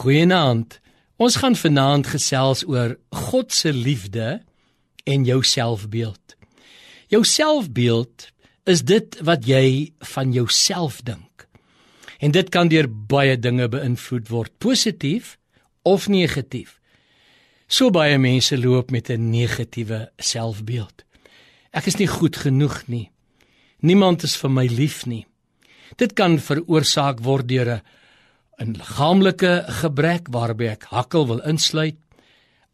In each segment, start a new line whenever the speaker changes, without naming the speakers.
Goeienaand. Ons gaan vanaand gesels oor God se liefde en jou selfbeeld. Jou selfbeeld is dit wat jy van jouself dink. En dit kan deur baie dinge beïnvloed word, positief of negatief. So baie mense loop met 'n negatiewe selfbeeld. Ek is nie goed genoeg nie. Niemand is vir my lief nie. Dit kan veroorsaak word deur 'n 'n liggaamlike gebrek waarby ek hakkel wil insluit,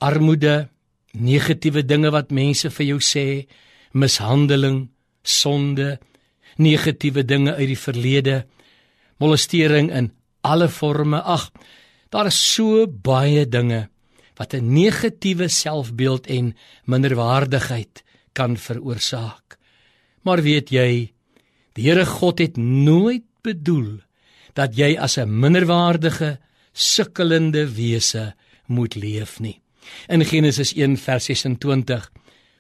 armoede, negatiewe dinge wat mense vir jou sê, mishandeling, sonde, negatiewe dinge uit die verlede, molestering in alle forme. Ag, daar is so baie dinge wat 'n negatiewe selfbeeld en minderwaardigheid kan veroorsaak. Maar weet jy, die Here God het nooit bedoel dat jy as 'n minderwaardige, sukkelende wese moet leef nie. In Genesis 1:26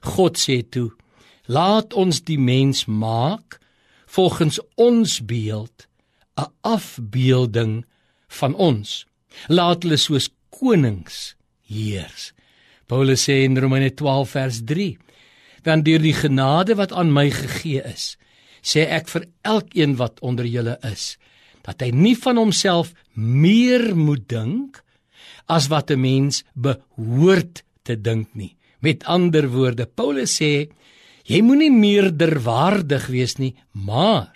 God sê toe: Laat ons die mens maak volgens ons beeld, 'n afbeelding van ons. Laat hulle soos konings heers. Paulus sê in Romeine 12 vers 3: Want deur die genade wat aan my gegee is, sê ek vir elkeen wat onder julle is, dat hy nie van homself meer moet dink as wat 'n mens behoort te dink nie. Met ander woorde, Paulus sê jy moenie meerderwaardig wees nie, maar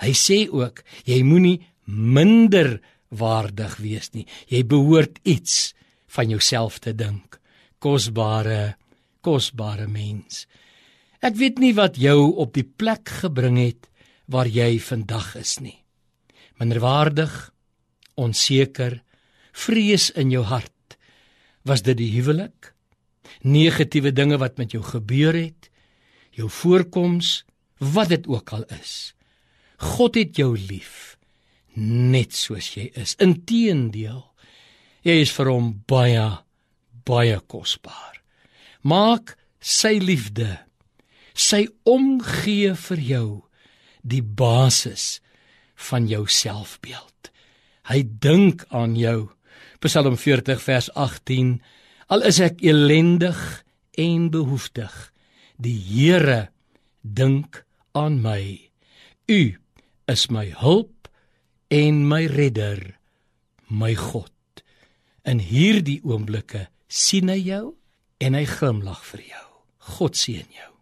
hy sê ook jy moenie minder waardig wees nie. Jy behoort iets van jouself te dink. Kosbare, kosbare mens. Ek weet nie wat jou op die plek gebring het waar jy vandag is nie minderwaardig, onseker, vrees in jou hart. Was dit die huwelik? Negatiewe dinge wat met jou gebeur het, jou voorkoms, wat dit ook al is. God het jou lief net soos jy is. Inteendeel, jy is vir hom baie baie kosbaar. Maak sy liefde, sy omgee vir jou die basis van jou selfbeeld. Hy dink aan jou. Psalm 40 vers 18. Al is ek elendig en behoeftig, die Here dink aan my. U is my hulp en my redder, my God. In hierdie oomblikke sien hy jou en hy glimlag vir jou. God seën jou.